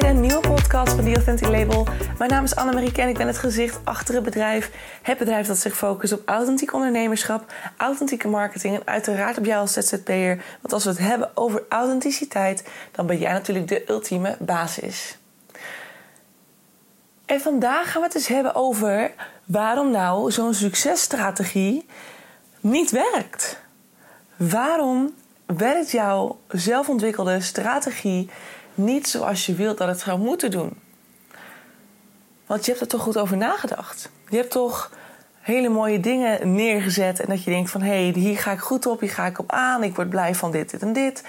een nieuwe podcast van The Authentic Label. Mijn naam is Annemarie en ik ben het gezicht achter het bedrijf. Het bedrijf dat zich focust op authentiek ondernemerschap, authentieke marketing en uiteraard op jou als ZZP'er. Want als we het hebben over authenticiteit, dan ben jij natuurlijk de ultieme basis. En vandaag gaan we het eens hebben over waarom nou zo'n successtrategie niet werkt. Waarom werkt jouw zelfontwikkelde strategie niet zoals je wilt dat het zou moeten doen? Want je hebt er toch goed over nagedacht. Je hebt toch hele mooie dingen neergezet en dat je denkt van hé, hey, hier ga ik goed op, hier ga ik op aan, ik word blij van dit, dit en dit.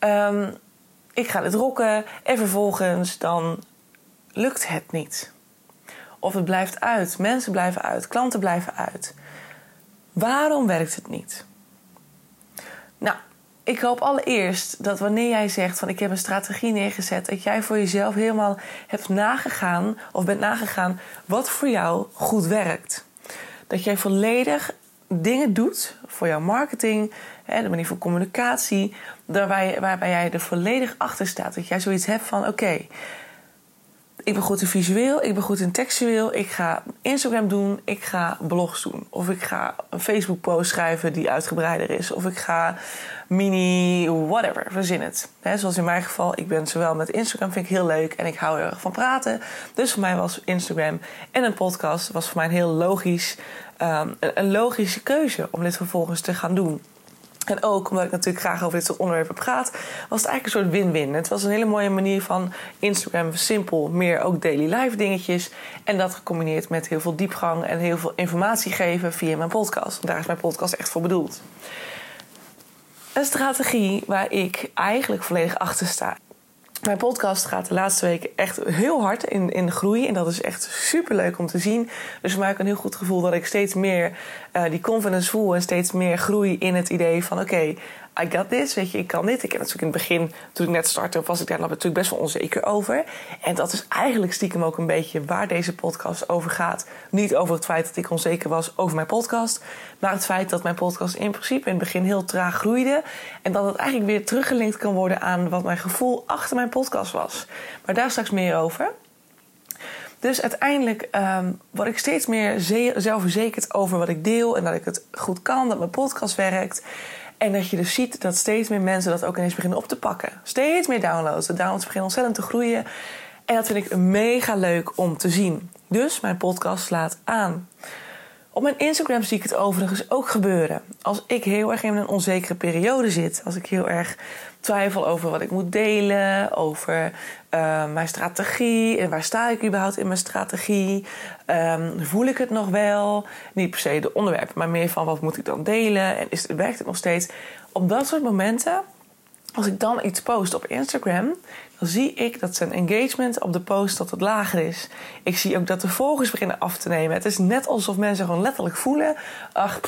Um, ik ga dit rocken en vervolgens dan lukt het niet. Of het blijft uit, mensen blijven uit, klanten blijven uit. Waarom werkt het niet? Nou, ik hoop allereerst dat wanneer jij zegt van ik heb een strategie neergezet, dat jij voor jezelf helemaal hebt nagegaan of bent nagegaan wat voor jou goed werkt. Dat jij volledig dingen doet voor jouw marketing, de manier van communicatie, waarbij, waarbij jij er volledig achter staat. Dat jij zoiets hebt van oké, ik ben goed in visueel, ik ben goed in textueel. Ik ga Instagram doen, ik ga blogs doen. Of ik ga een Facebook post schrijven die uitgebreider is. Of ik ga mini whatever, verzin het. zoals in mijn geval, ik ben zowel met Instagram vind ik heel leuk en ik hou er erg van praten. Dus voor mij was Instagram en een podcast was voor mij een heel logisch, um, een logische keuze om dit vervolgens te gaan doen. En ook omdat ik natuurlijk graag over dit soort onderwerpen praat, was het eigenlijk een soort win-win. Het was een hele mooie manier van Instagram simpel, meer ook daily life dingetjes. En dat gecombineerd met heel veel diepgang en heel veel informatie geven via mijn podcast. Daar is mijn podcast echt voor bedoeld. Een strategie waar ik eigenlijk volledig achter sta. Mijn podcast gaat de laatste weken echt heel hard in, in groei. En dat is echt super leuk om te zien. Dus mij ook een heel goed gevoel dat ik steeds meer uh, die confidence voel. En steeds meer groei in het idee van: oké, I got this, weet je, ik kan dit. Ik heb natuurlijk in het begin, toen ik net startte, was ik daar natuurlijk best wel onzeker over. En dat is eigenlijk stiekem ook een beetje waar deze podcast over gaat. Niet over het feit dat ik onzeker was over mijn podcast, maar het feit dat mijn podcast in principe in het begin heel traag groeide. En dat het eigenlijk weer teruggelinkt kan worden aan wat mijn gevoel achter mijn podcast was. Maar daar straks meer over. Dus uiteindelijk um, word ik steeds meer zelfverzekerd over wat ik deel en dat ik het goed kan, dat mijn podcast werkt. En dat je dus ziet dat steeds meer mensen dat ook ineens beginnen op te pakken. Steeds meer downloads. De downloads beginnen ontzettend te groeien. En dat vind ik mega leuk om te zien. Dus mijn podcast slaat aan. Op mijn Instagram zie ik het overigens ook gebeuren. Als ik heel erg in een onzekere periode zit, als ik heel erg twijfel over wat ik moet delen, over uh, mijn strategie en waar sta ik überhaupt in mijn strategie, um, voel ik het nog wel? Niet per se de onderwerpen, maar meer van wat moet ik dan delen en is, werkt het nog steeds? Op dat soort momenten, als ik dan iets post op Instagram, zie ik dat zijn engagement op de post dat het lager is. Ik zie ook dat de volgers beginnen af te nemen. Het is net alsof mensen gewoon letterlijk voelen: ach,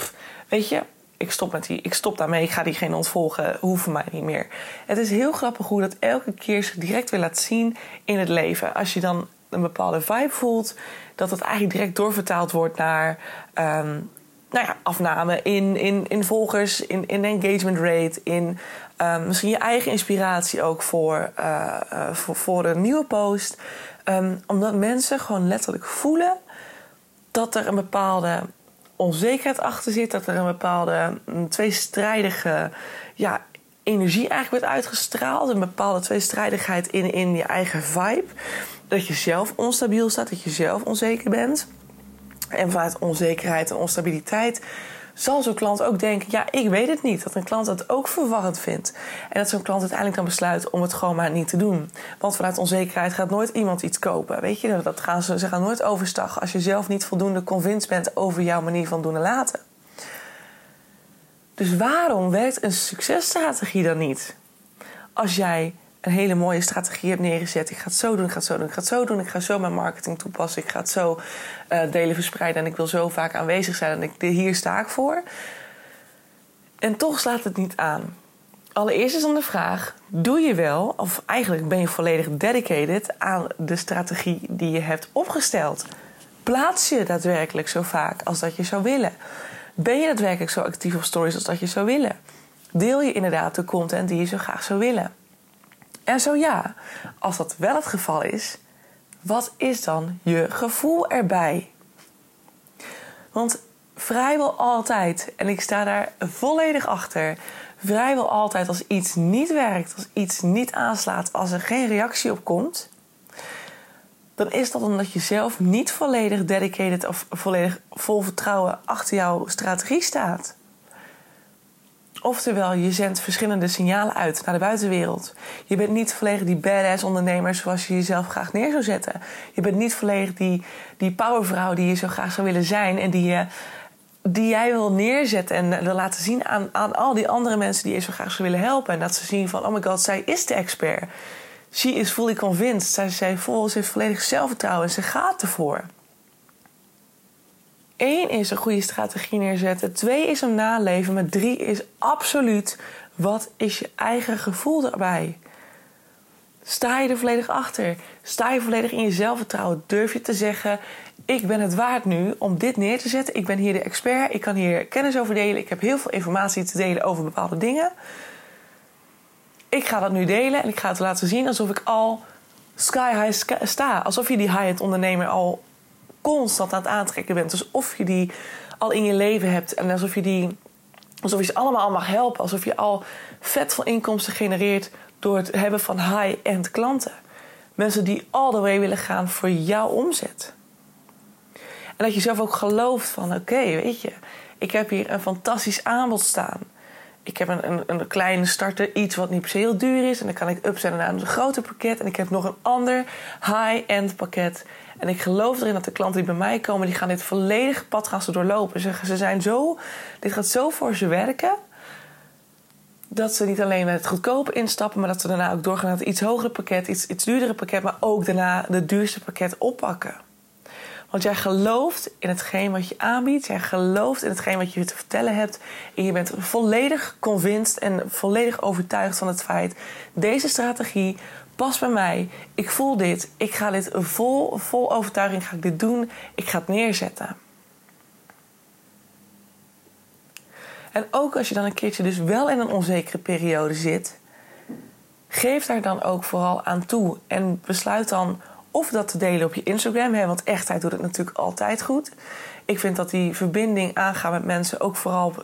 weet je, ik stop, met die, ik stop daarmee, ik ga diegene ontvolgen, hoeven mij niet meer. Het is heel grappig hoe dat elke keer zich direct weer laat zien in het leven. Als je dan een bepaalde vibe voelt, dat het eigenlijk direct doorvertaald wordt naar um, nou ja, afname in, in, in volgers, in, in engagement rate, in um, misschien je eigen inspiratie ook voor, uh, voor, een nieuwe post. Um, omdat mensen gewoon letterlijk voelen dat er een bepaalde onzekerheid achter zit, dat er een bepaalde mm, tweestrijdige ja, energie eigenlijk wordt uitgestraald, een bepaalde tweestrijdigheid in, in je eigen vibe. Dat je zelf onstabiel staat, dat je zelf onzeker bent. En vanuit onzekerheid en onstabiliteit zal zo'n klant ook denken: ja, ik weet het niet. Dat een klant dat ook verwarrend vindt. En dat zo'n klant uiteindelijk dan besluit om het gewoon maar niet te doen. Want vanuit onzekerheid gaat nooit iemand iets kopen. Weet je, dat gaan ze, ze gaan nooit overstag als je zelf niet voldoende convinced bent over jouw manier van doen en laten. Dus waarom werkt een successtrategie dan niet? Als jij een hele mooie strategie hebt neergezet. Ik ga het zo doen, ik ga het zo doen, ik ga het zo doen. Ik ga zo mijn marketing toepassen. Ik ga het zo uh, delen verspreiden. En ik wil zo vaak aanwezig zijn. En ik, hier sta ik voor. En toch slaat het niet aan. Allereerst is dan de vraag: doe je wel, of eigenlijk ben je volledig dedicated aan de strategie die je hebt opgesteld? Plaats je daadwerkelijk zo vaak als dat je zou willen? Ben je daadwerkelijk zo actief op stories als dat je zou willen? Deel je inderdaad de content die je zo graag zou willen? En zo ja, als dat wel het geval is, wat is dan je gevoel erbij? Want vrijwel altijd, en ik sta daar volledig achter, vrijwel altijd als iets niet werkt, als iets niet aanslaat, als er geen reactie op komt, dan is dat omdat je zelf niet volledig dedicated of volledig vol vertrouwen achter jouw strategie staat. Oftewel, je zendt verschillende signalen uit naar de buitenwereld. Je bent niet volledig die badass ondernemer zoals je jezelf graag neer zou zetten. Je bent niet volledig die, die powervrouw die je zo graag zou willen zijn en die, die jij wil neerzetten en wil laten zien aan, aan al die andere mensen die je zo graag zou willen helpen. En dat ze zien van, oh my god, zij is de expert. She is fully convinced. Zij, zij vol, ze heeft volledig zelfvertrouwen en ze gaat ervoor. Eén is een goede strategie neerzetten. Twee is hem naleven. Maar drie is absoluut wat is je eigen gevoel daarbij? Sta je er volledig achter? Sta je volledig in je zelfvertrouwen? Durf je te zeggen: Ik ben het waard nu om dit neer te zetten. Ik ben hier de expert. Ik kan hier kennis over delen. Ik heb heel veel informatie te delen over bepaalde dingen. Ik ga dat nu delen en ik ga het laten zien alsof ik al sky high sta. Alsof je die high-end ondernemer al constant aan het aantrekken bent. Dus of je die al in je leven hebt en alsof je die alsof je ze allemaal mag helpen, alsof je al vet veel inkomsten genereert door het hebben van high-end klanten. Mensen die all the way willen gaan voor jouw omzet. En dat je zelf ook gelooft van oké, weet je, ik heb hier een fantastisch aanbod staan. Ik heb een, een, een kleine starter, iets wat niet per se heel duur is. En dan kan ik upzetten naar een groter pakket. En ik heb nog een ander high-end pakket. En ik geloof erin dat de klanten die bij mij komen, die gaan dit volledige pad gaan ze doorlopen. Ze, ze zijn zo, dit gaat zo voor ze werken. Dat ze niet alleen met het goedkope instappen, maar dat ze daarna ook doorgaan naar het iets hogere pakket, iets, iets duurdere pakket, maar ook daarna het duurste pakket oppakken. Want jij gelooft in hetgeen wat je aanbiedt. Jij gelooft in hetgeen wat je te vertellen hebt. En je bent volledig convinced en volledig overtuigd van het feit... deze strategie past bij mij. Ik voel dit. Ik ga dit vol, vol overtuiging ga ik dit doen. Ik ga het neerzetten. En ook als je dan een keertje dus wel in een onzekere periode zit... geef daar dan ook vooral aan toe. En besluit dan of dat te delen op je Instagram. Hè, want echtheid doet het natuurlijk altijd goed. Ik vind dat die verbinding aangaan met mensen ook vooral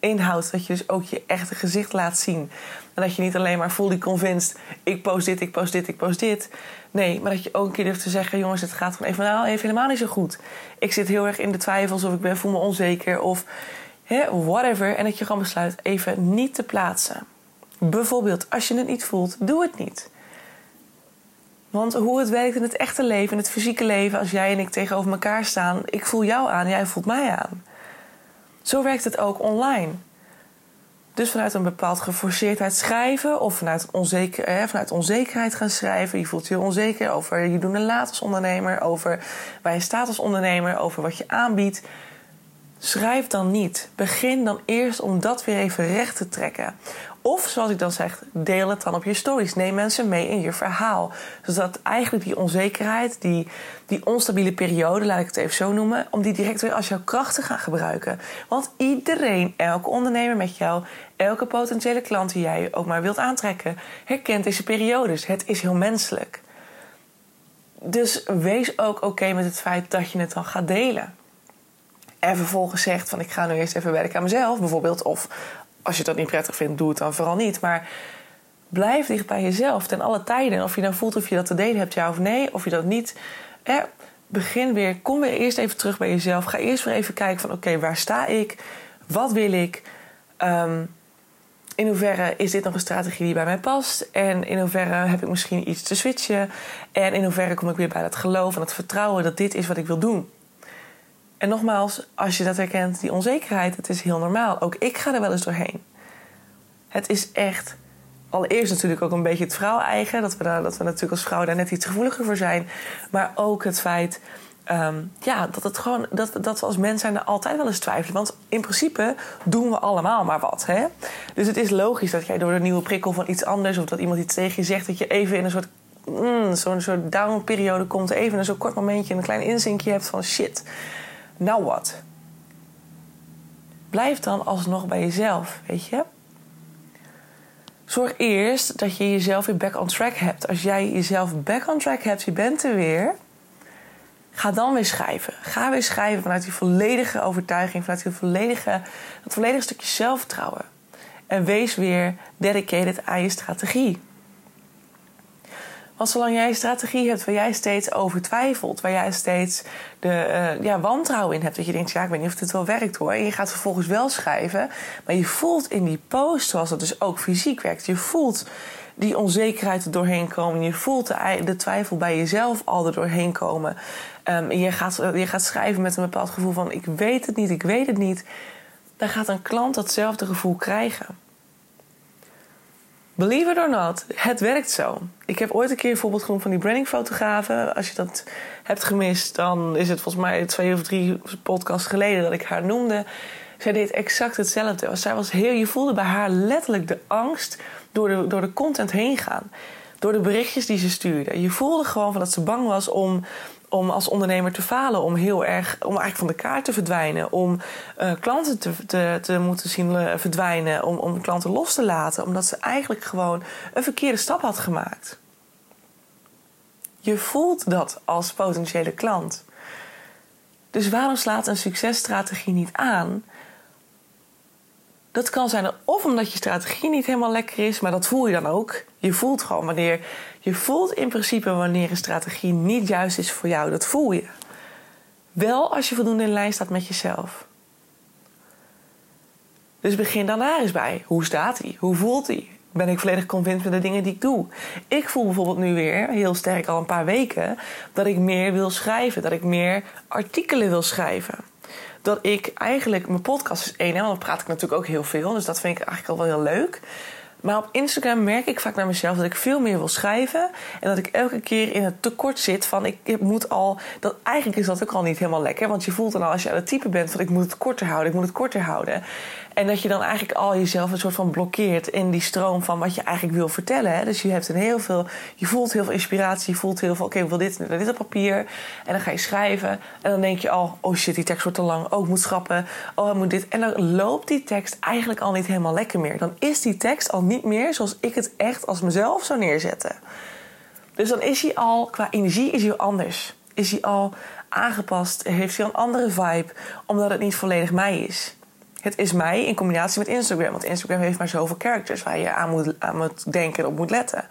inhoudt. Dat je dus ook je echte gezicht laat zien. En dat je niet alleen maar fully convinced... ik post dit, ik post dit, ik post dit. Nee, maar dat je ook een keer durft te zeggen... jongens, het gaat gewoon even, nou, even helemaal niet zo goed. Ik zit heel erg in de twijfels of ik ben, voel me onzeker of hè, whatever. En dat je gewoon besluit even niet te plaatsen. Bijvoorbeeld, als je het niet voelt, doe het niet. Want hoe het werkt in het echte leven, in het fysieke leven, als jij en ik tegenover elkaar staan, ik voel jou aan, jij voelt mij aan. Zo werkt het ook online. Dus vanuit een bepaald geforceerdheid schrijven of vanuit, onzeker, vanuit onzekerheid gaan schrijven. Je voelt je onzeker over je doen een laat als ondernemer, over waar je staat als ondernemer, over wat je aanbiedt. Schrijf dan niet. Begin dan eerst om dat weer even recht te trekken. Of zoals ik dan zeg, deel het dan op je stories. Neem mensen mee in je verhaal. Zodat eigenlijk die onzekerheid, die, die onstabiele periode, laat ik het even zo noemen, om die direct weer als jouw kracht te gaan gebruiken. Want iedereen, elke ondernemer met jou, elke potentiële klant die jij ook maar wilt aantrekken, herkent deze periodes. Het is heel menselijk. Dus wees ook oké met het feit dat je het dan gaat delen. En vervolgens zegt van ik ga nu eerst even werken aan mezelf bijvoorbeeld. Of als je dat niet prettig vindt, doe het dan vooral niet. Maar blijf dicht bij jezelf ten alle tijden. Of je nou voelt of je dat te delen hebt, ja of nee. Of je dat niet. begin weer, kom weer eerst even terug bij jezelf. Ga eerst weer even kijken van oké, waar sta ik? Wat wil ik? Ehm, in hoeverre is dit nog een strategie die bij mij past? En in hoeverre heb ik misschien iets te switchen? En in hoeverre kom ik weer bij dat geloof en het vertrouwen dat dit is wat ik wil doen? En nogmaals, als je dat herkent, die onzekerheid, het is heel normaal. Ook ik ga er wel eens doorheen. Het is echt, allereerst natuurlijk ook een beetje het vrouw-eigen. Dat we, dat we natuurlijk als vrouw daar net iets gevoeliger voor zijn. Maar ook het feit ehm, ja, dat, het gewoon, dat, dat we als mens zijn er altijd wel eens twijfelen. Want in principe doen we allemaal maar wat. Hè? Dus het is logisch dat jij door de nieuwe prikkel van iets anders... of dat iemand iets tegen je zegt, dat je even in een soort... Mm, zo'n soort down-periode komt. Even een zo'n kort momentje, een klein inzinkje hebt van shit nou wat? Blijf dan alsnog bij jezelf, weet je? Zorg eerst dat je jezelf weer back on track hebt. Als jij jezelf back on track hebt, je bent er weer. Ga dan weer schrijven. Ga weer schrijven vanuit die volledige overtuiging, vanuit die volledige, dat volledige stukje zelfvertrouwen. En wees weer dedicated aan je strategie. Want zolang jij een strategie hebt waar jij steeds over twijfelt, waar jij steeds de uh, ja, wantrouwen in hebt, dat je denkt, ja, ik weet niet of dit wel werkt hoor. En je gaat vervolgens wel schrijven, maar je voelt in die post, zoals het dus ook fysiek werkt, je voelt die onzekerheid er doorheen komen. Je voelt de, twijfel bij jezelf al er doorheen komen. Um, je, gaat, je gaat schrijven met een bepaald gevoel van, ik weet het niet, ik weet het niet. Dan gaat een klant datzelfde gevoel krijgen. Believe it or not, het werkt zo. Ik heb ooit een keer een voorbeeld genoemd van die brandingfotografen. Als je dat hebt gemist, dan is het volgens mij twee of drie podcasts geleden dat ik haar noemde. Zij deed exact hetzelfde. Zij was heel, je voelde bij haar letterlijk de angst door de, door de content heen gaan. Door de berichtjes die ze stuurde. Je voelde gewoon van dat ze bang was om om als ondernemer te falen, om heel erg, om eigenlijk van de kaart te verdwijnen, om uh, klanten te, te, te, moeten zien uh, verdwijnen, om, om klanten los te laten, omdat ze eigenlijk gewoon een verkeerde stap had gemaakt. Je voelt dat als potentiële klant. Dus waarom slaat een successtrategie niet aan? Dat kan zijn of omdat je strategie niet helemaal lekker is, maar dat voel je dan ook. Je voelt gewoon wanneer. Je voelt in principe wanneer een strategie niet juist is voor jou. Dat voel je. Wel als je voldoende in lijn staat met jezelf. Dus begin dan daar eens bij. Hoe staat hij? Hoe voelt hij? Ben ik volledig convinced met de dingen die ik doe? Ik voel bijvoorbeeld nu weer, heel sterk al een paar weken, dat ik meer wil schrijven. Dat ik meer artikelen wil schrijven dat ik eigenlijk mijn podcast is één, want dan praat ik natuurlijk ook heel veel, dus dat vind ik eigenlijk al wel heel leuk. Maar op Instagram merk ik vaak naar mezelf dat ik veel meer wil schrijven. En dat ik elke keer in het tekort zit van ik moet al. Dat, eigenlijk is dat ook al niet helemaal lekker. Want je voelt dan al als je aan het type bent van ik moet het korter houden, ik moet het korter houden. En dat je dan eigenlijk al jezelf een soort van blokkeert in die stroom van wat je eigenlijk wil vertellen. Hè? Dus je hebt een heel veel, je voelt heel veel inspiratie, je voelt heel veel, oké, ik wil dit, dit op papier. En dan ga je schrijven. En dan denk je al, oh shit, die tekst wordt te lang. Oh, ik moet schrappen. Oh, ik moet dit. En dan loopt die tekst eigenlijk al niet helemaal lekker meer. Dan is die tekst al niet meer zoals ik het echt als mezelf zou neerzetten. Dus dan is hij al, qua energie is hij anders. Is hij al aangepast, heeft hij een andere vibe, omdat het niet volledig mij is. Het is mij in combinatie met Instagram. Want Instagram heeft maar zoveel characters waar je aan moet, aan moet denken en op moet letten.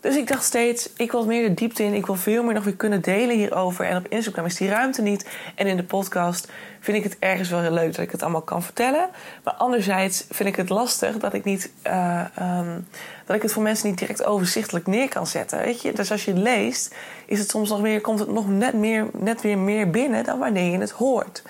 Dus ik dacht steeds, ik wil meer de diepte in. Ik wil veel meer nog weer kunnen delen hierover. En op Instagram is die ruimte niet. En in de podcast vind ik het ergens wel heel leuk dat ik het allemaal kan vertellen. Maar anderzijds vind ik het lastig dat ik, niet, uh, um, dat ik het voor mensen niet direct overzichtelijk neer kan zetten. Weet je? Dus als je leest, is het soms nog weer, komt het nog net, meer, net weer meer binnen dan wanneer je het hoort.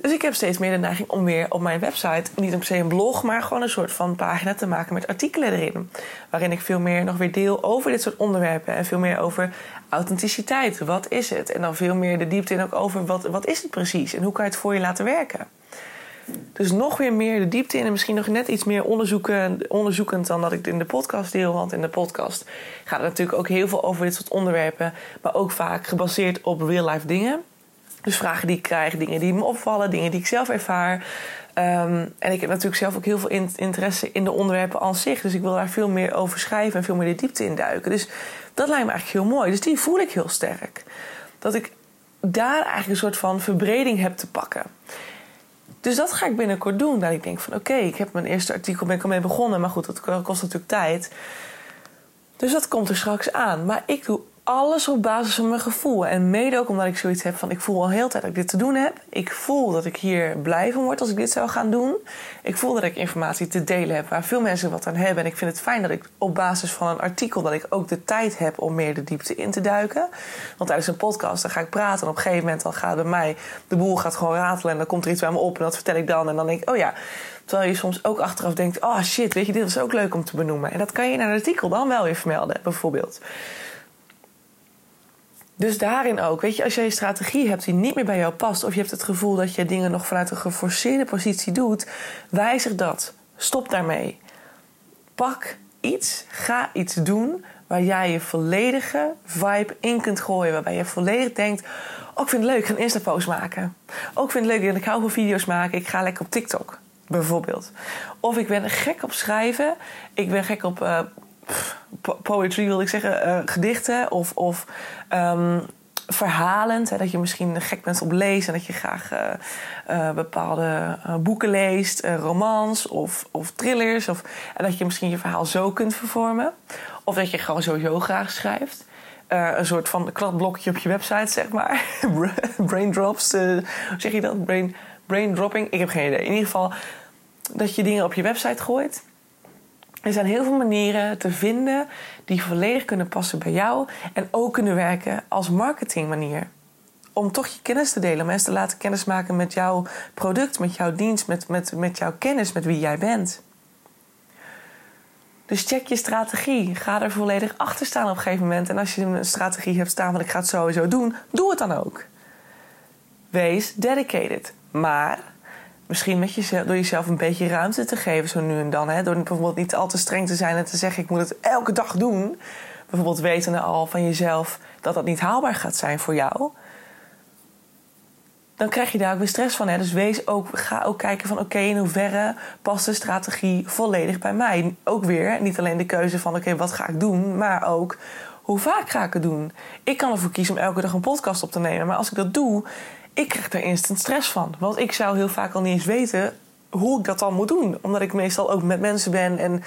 Dus ik heb steeds meer de neiging om weer op mijn website, niet per se een blog, maar gewoon een soort van pagina te maken met artikelen erin. Waarin ik veel meer nog weer deel over dit soort onderwerpen en veel meer over authenticiteit. Wat is het? En dan veel meer de diepte in ook over wat, wat is het precies en hoe kan je het voor je laten werken. Dus nog weer meer de diepte in en misschien nog net iets meer onderzoeken, onderzoekend dan dat ik in de podcast deel. Want in de podcast gaat het natuurlijk ook heel veel over dit soort onderwerpen, maar ook vaak gebaseerd op real-life dingen. Dus vragen die ik krijg, dingen die me opvallen, dingen die ik zelf ervaar. Ehm, en ik heb natuurlijk zelf ook heel veel interesse in de onderwerpen aan zich. Dus ik wil daar veel meer over schrijven en veel meer de diepte in duiken. Dus dat lijkt me eigenlijk heel mooi. Dus die voel ik heel sterk. Dat ik daar eigenlijk een soort van verbreding heb te pakken. Dus dat ga ik binnenkort doen. Dat ik denk van oké, ik heb mijn eerste artikel ben ik al mee begonnen. Maar goed, dat kost natuurlijk tijd. Dus dat komt er straks aan. Maar ik doe alles op basis van mijn gevoel. En mede ook omdat ik zoiets heb van... ik voel al heel tijd dat ik dit te doen heb. Ik voel dat ik hier blij van word als ik dit zou gaan doen. Ik voel dat ik informatie te delen heb waar veel mensen wat aan hebben. En ik vind het fijn dat ik op basis van een artikel... dat ik ook de tijd heb om meer de diepte in te duiken. Want tijdens een podcast dan ga ik praten... en op een gegeven moment dan gaat bij mij... de boel gaat gewoon ratelen en dan komt er iets bij me op... en dat vertel ik dan en dan denk ik, oh ja... Terwijl je soms ook achteraf denkt: oh shit, weet je, dit was ook leuk om te benoemen. En dat kan je in een artikel dan wel weer vermelden, bijvoorbeeld. Dus daarin ook, weet je, als jij een strategie hebt die niet meer bij jou past, of je hebt het gevoel dat je dingen nog vanuit een geforceerde positie doet, wijzig dat. Stop daarmee. Pak iets, ga iets doen waar jij je volledige vibe in kunt gooien. Waarbij je volledig denkt: Oh, ik vind het leuk, ik ga een Insta-post maken. Ook oh, vind het leuk, ik hou van video's maken, ik ga lekker op TikTok. Bijvoorbeeld. Of ik ben gek op schrijven. Ik ben gek op uh, poetry, wil ik zeggen. Uh, gedichten of, of um, verhalend. Dat je misschien gek bent op lezen. En dat je graag uh, bepaalde boeken leest. romans of, of thrillers. Of, en dat je misschien je verhaal zo kunt vervormen. Of dat je gewoon sowieso graag schrijft. een soort van kladblokje op je website, zeg maar. brain drops, hoe zeg je dat? Brain, brain dropping? Ik heb geen idee. In ieder geval dat je dingen op je website gooit. Er zijn heel veel manieren te vinden die volledig kunnen passen bij jou en ook kunnen werken als marketingmanier. Om toch je kennis te delen, mensen te laten kennismaken met jouw product, met jouw dienst, met, met, met jouw kennis, met wie jij bent. Dus check je strategie. Ga er volledig achter staan op een gegeven moment. En als je een strategie hebt staan van ik ga het sowieso doen, doe het dan ook. Wees dedicated. Maar misschien met jezelf, door jezelf een beetje ruimte te geven zo nu en dan. Hè? Door bijvoorbeeld niet al te streng te zijn en te zeggen ik moet het elke dag doen. Bijvoorbeeld wetende al van jezelf dat dat niet haalbaar gaat zijn voor jou. Dan krijg je daar ook weer stress van. Hè? Dus wees ook, ga ook kijken van oké, in hoeverre past de strategie volledig bij mij. Ook weer, niet alleen de keuze van oké, wat ga ik doen, maar ook hoe vaak ga ik het doen. Ik kan ervoor kiezen om elke dag een podcast op te nemen. Maar als ik dat doe, ik krijg er instant stress van. Want ik zou heel vaak al niet eens weten hoe ik dat dan moet doen. Omdat ik meestal ook met mensen ben. En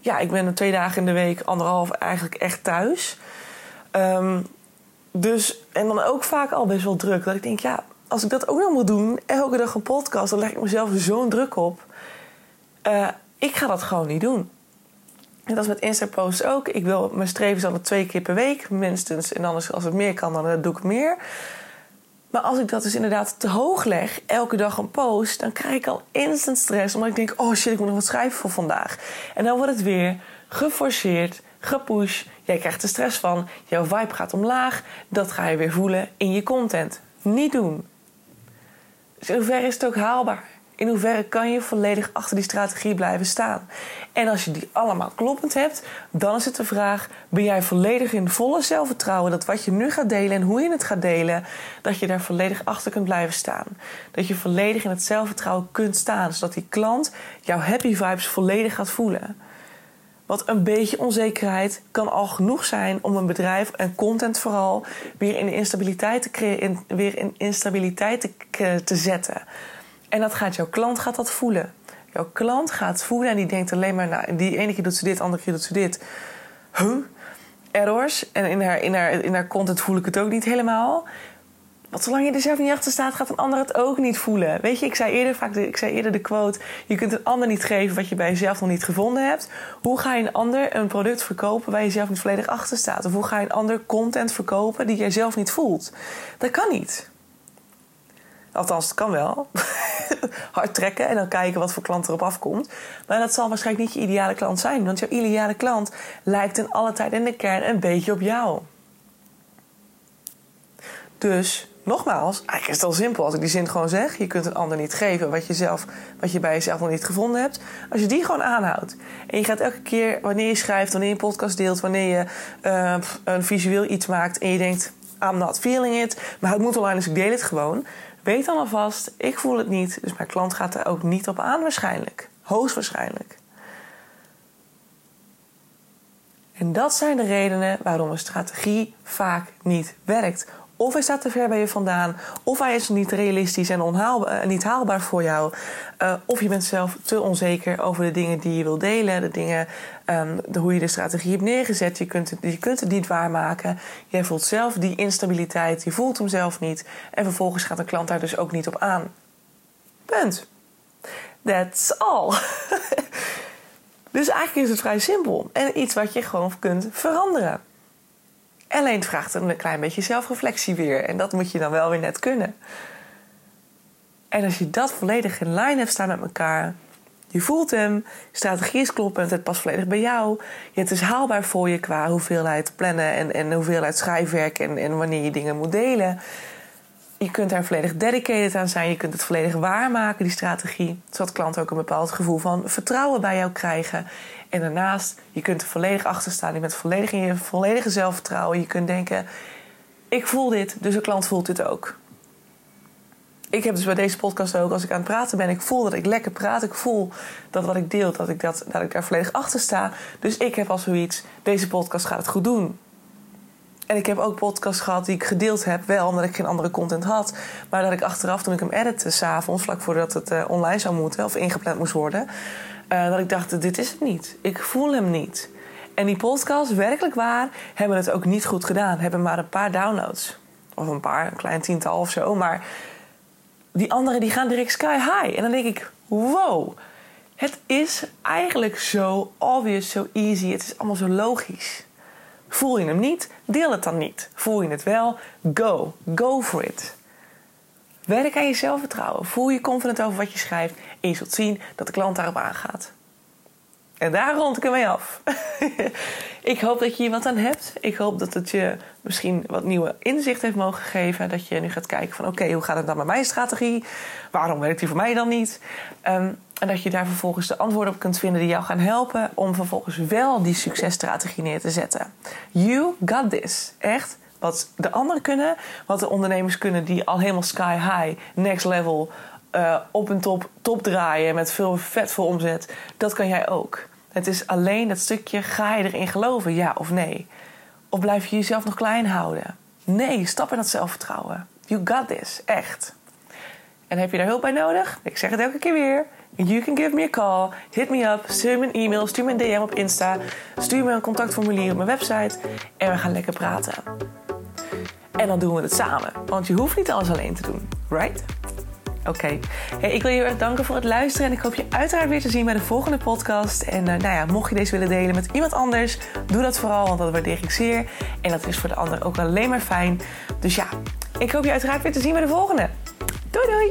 ja, ik ben twee dagen in de week, anderhalf eigenlijk echt thuis. Ehm, dus, en dan ook vaak al best wel druk. Dat ik denk, ja, als ik dat ook nog moet doen, elke dag een podcast, dan leg ik mezelf zo'n druk op. Uh, ik ga dat gewoon niet doen. En dat is met Insta-posts ook. Ik wil, mijn streven is altijd twee keer per week, minstens. En anders, als het meer kan, dan doe ik meer. Maar als ik dat dus inderdaad te hoog leg, elke dag een post, dan krijg ik al instant stress. Omdat ik denk, oh shit, ik moet nog wat schrijven voor vandaag. En dan wordt het weer geforceerd, gepusht. Jij krijgt er stress van. Jouw vibe gaat omlaag. Dat ga je weer voelen in je content. Niet doen. Hoeverre is het ook haalbaar? In hoeverre kan je volledig achter die strategie blijven staan? En als je die allemaal kloppend hebt, dan is het de vraag: ben jij volledig in volle zelfvertrouwen dat wat je nu gaat delen en hoe je het gaat delen, dat je daar volledig achter kunt blijven staan? Dat je volledig in het zelfvertrouwen kunt staan, zodat die klant jouw happy vibes volledig gaat voelen. Want een beetje onzekerheid kan al genoeg zijn om een bedrijf en content vooral weer in instabiliteit te, weer in instabiliteit te, te zetten. En dat gaat jouw klant gaat dat voelen. Jouw klant gaat voelen en die denkt alleen maar... Nou, die ene keer doet ze dit, andere keer doet ze dit. Huh? Errors. En in haar, in, haar, in haar content voel ik het ook niet helemaal. Want zolang je er zelf niet achter staat, gaat een ander het ook niet voelen. Weet je, ik zei eerder, vaak ik zei eerder de quote... je kunt een ander niet geven wat je bij jezelf nog niet gevonden hebt. Hoe ga je een ander een product verkopen waar je zelf niet volledig achter staat? Of hoe ga je een ander content verkopen die jij zelf niet voelt? Dat kan niet. Althans, het kan wel. Hard trekken en dan kijken wat voor klant erop afkomt. Maar dat zal waarschijnlijk niet je ideale klant zijn. Want jouw ideale klant lijkt in alle tijd in de kern een beetje op jou. Dus, nogmaals, eigenlijk is het al simpel als ik die zin gewoon zeg. Je kunt een ander niet geven wat je, zelf, wat je bij jezelf nog niet gevonden hebt. Als je die gewoon aanhoudt. En je gaat elke keer, wanneer je schrijft, wanneer je een podcast deelt... wanneer je uh, een visueel iets maakt en je denkt... I'm not feeling it, maar het moet online, dus ik deel het gewoon Weet dan alvast, ik voel het niet, dus mijn klant gaat er ook niet op aan waarschijnlijk. Hoogstwaarschijnlijk. En dat zijn de redenen waarom een strategie vaak niet werkt. Of hij staat te ver bij je vandaan, of hij is niet realistisch en onhaalbaar, eh, niet haalbaar voor jou. Uh, of je bent zelf te onzeker over de dingen die je wil delen, de dingen, um, de, hoe je de strategie hebt neergezet. Je kunt, het, je kunt het niet waarmaken. Jij voelt zelf die instabiliteit, je voelt hem zelf niet. En vervolgens gaat een klant daar dus ook niet op aan. Punt. That's all. dus eigenlijk is het vrij simpel en iets wat je gewoon kunt veranderen. Alleen het vraagt een klein beetje zelfreflectie weer. En dat moet je dan wel weer net kunnen. En als je dat volledig in lijn hebt staan met elkaar. Je voelt hem, strategie is kloppend, het past volledig bij jou. Het is haalbaar voor je qua hoeveelheid plannen en, en hoeveelheid schrijfwerk en, en wanneer je dingen moet delen. Je kunt daar volledig dedicated aan zijn. Je kunt het volledig waarmaken, die strategie. Zodat klanten ook een bepaald gevoel van vertrouwen bij jou krijgen. En daarnaast, je kunt er volledig achter staan. Je bent volledig in je volledige zelfvertrouwen. Je kunt denken, ik voel dit, dus de klant voelt dit ook. ik heb dus bij deze podcast ook, als ik aan het praten ben, ik voel dat ik lekker praat. Ik voel dat wat ik deel, dat ik, dat, dat ik daar volledig achter sta. Dus ik heb al zoiets, deze podcast gaat het goed doen. En ik heb ook podcasts gehad die ik gedeeld heb, wel omdat ik geen andere content had. Maar dat ik achteraf, toen ik hem editte, s'avonds, vlak voordat het uh, online zou moeten of ingepland moest worden, uh, dat ik dacht: dit is het niet. Ik voel hem niet. En die podcasts, werkelijk waar, hebben het ook niet goed gedaan. Hebben maar een paar downloads. Of een paar, een klein tiental of zo. Maar die anderen die gaan direct sky high. En dan denk ik, wow. Het is eigenlijk zo obvious, zo easy. Het is allemaal zo logisch. Voel je hem niet? Deel het dan niet. Voel je het wel? Go. Go for it. Werk aan je zelfvertrouwen. Voel je confident over wat je schrijft. En je zult zien dat de klant daarop aangaat. En daar rond ik ermee af. ik hoop dat je hier wat aan hebt. Ik hoop dat het je misschien wat nieuwe inzicht heeft mogen geven. Dat je nu gaat kijken van oké, hoe gaat het dan met mijn strategie? Waarom werkt die voor mij dan niet? Ehm, en dat je daar vervolgens de antwoorden op kunt vinden die jou gaan helpen om vervolgens wel die successtrategie neer te zetten. You got this. Echt. Wat de anderen kunnen, wat de ondernemers kunnen die al helemaal sky high, next level, uh, op een top, top draaien met veel vet voor omzet, dat kan jij ook. Het is alleen dat stukje, ga je erin geloven, ja of nee? Of blijf je jezelf nog klein houden? Nee, stap in dat zelfvertrouwen. You got this, echt. En heb je daar hulp bij nodig? Ik zeg het elke keer weer. You can give me a call, hit me up, stuur me een e-mail, stuur me een DM op Insta, stuur me een contactformulier op mijn website en we gaan lekker praten. En dan doen we het samen, want je hoeft niet alles alleen te doen, right? Oké. Hey, ik wil je heel erg danken voor het luisteren. En ik hoop je uiteraard weer te zien bij de volgende podcast. En uh, nou ja, mocht je deze willen delen met iemand anders, doe dat vooral, want dat waardeer ik zeer. En dat is voor de ander ook alleen maar fijn. Dus ja, ik hoop je uiteraard weer te zien bij de volgende. Doei doei!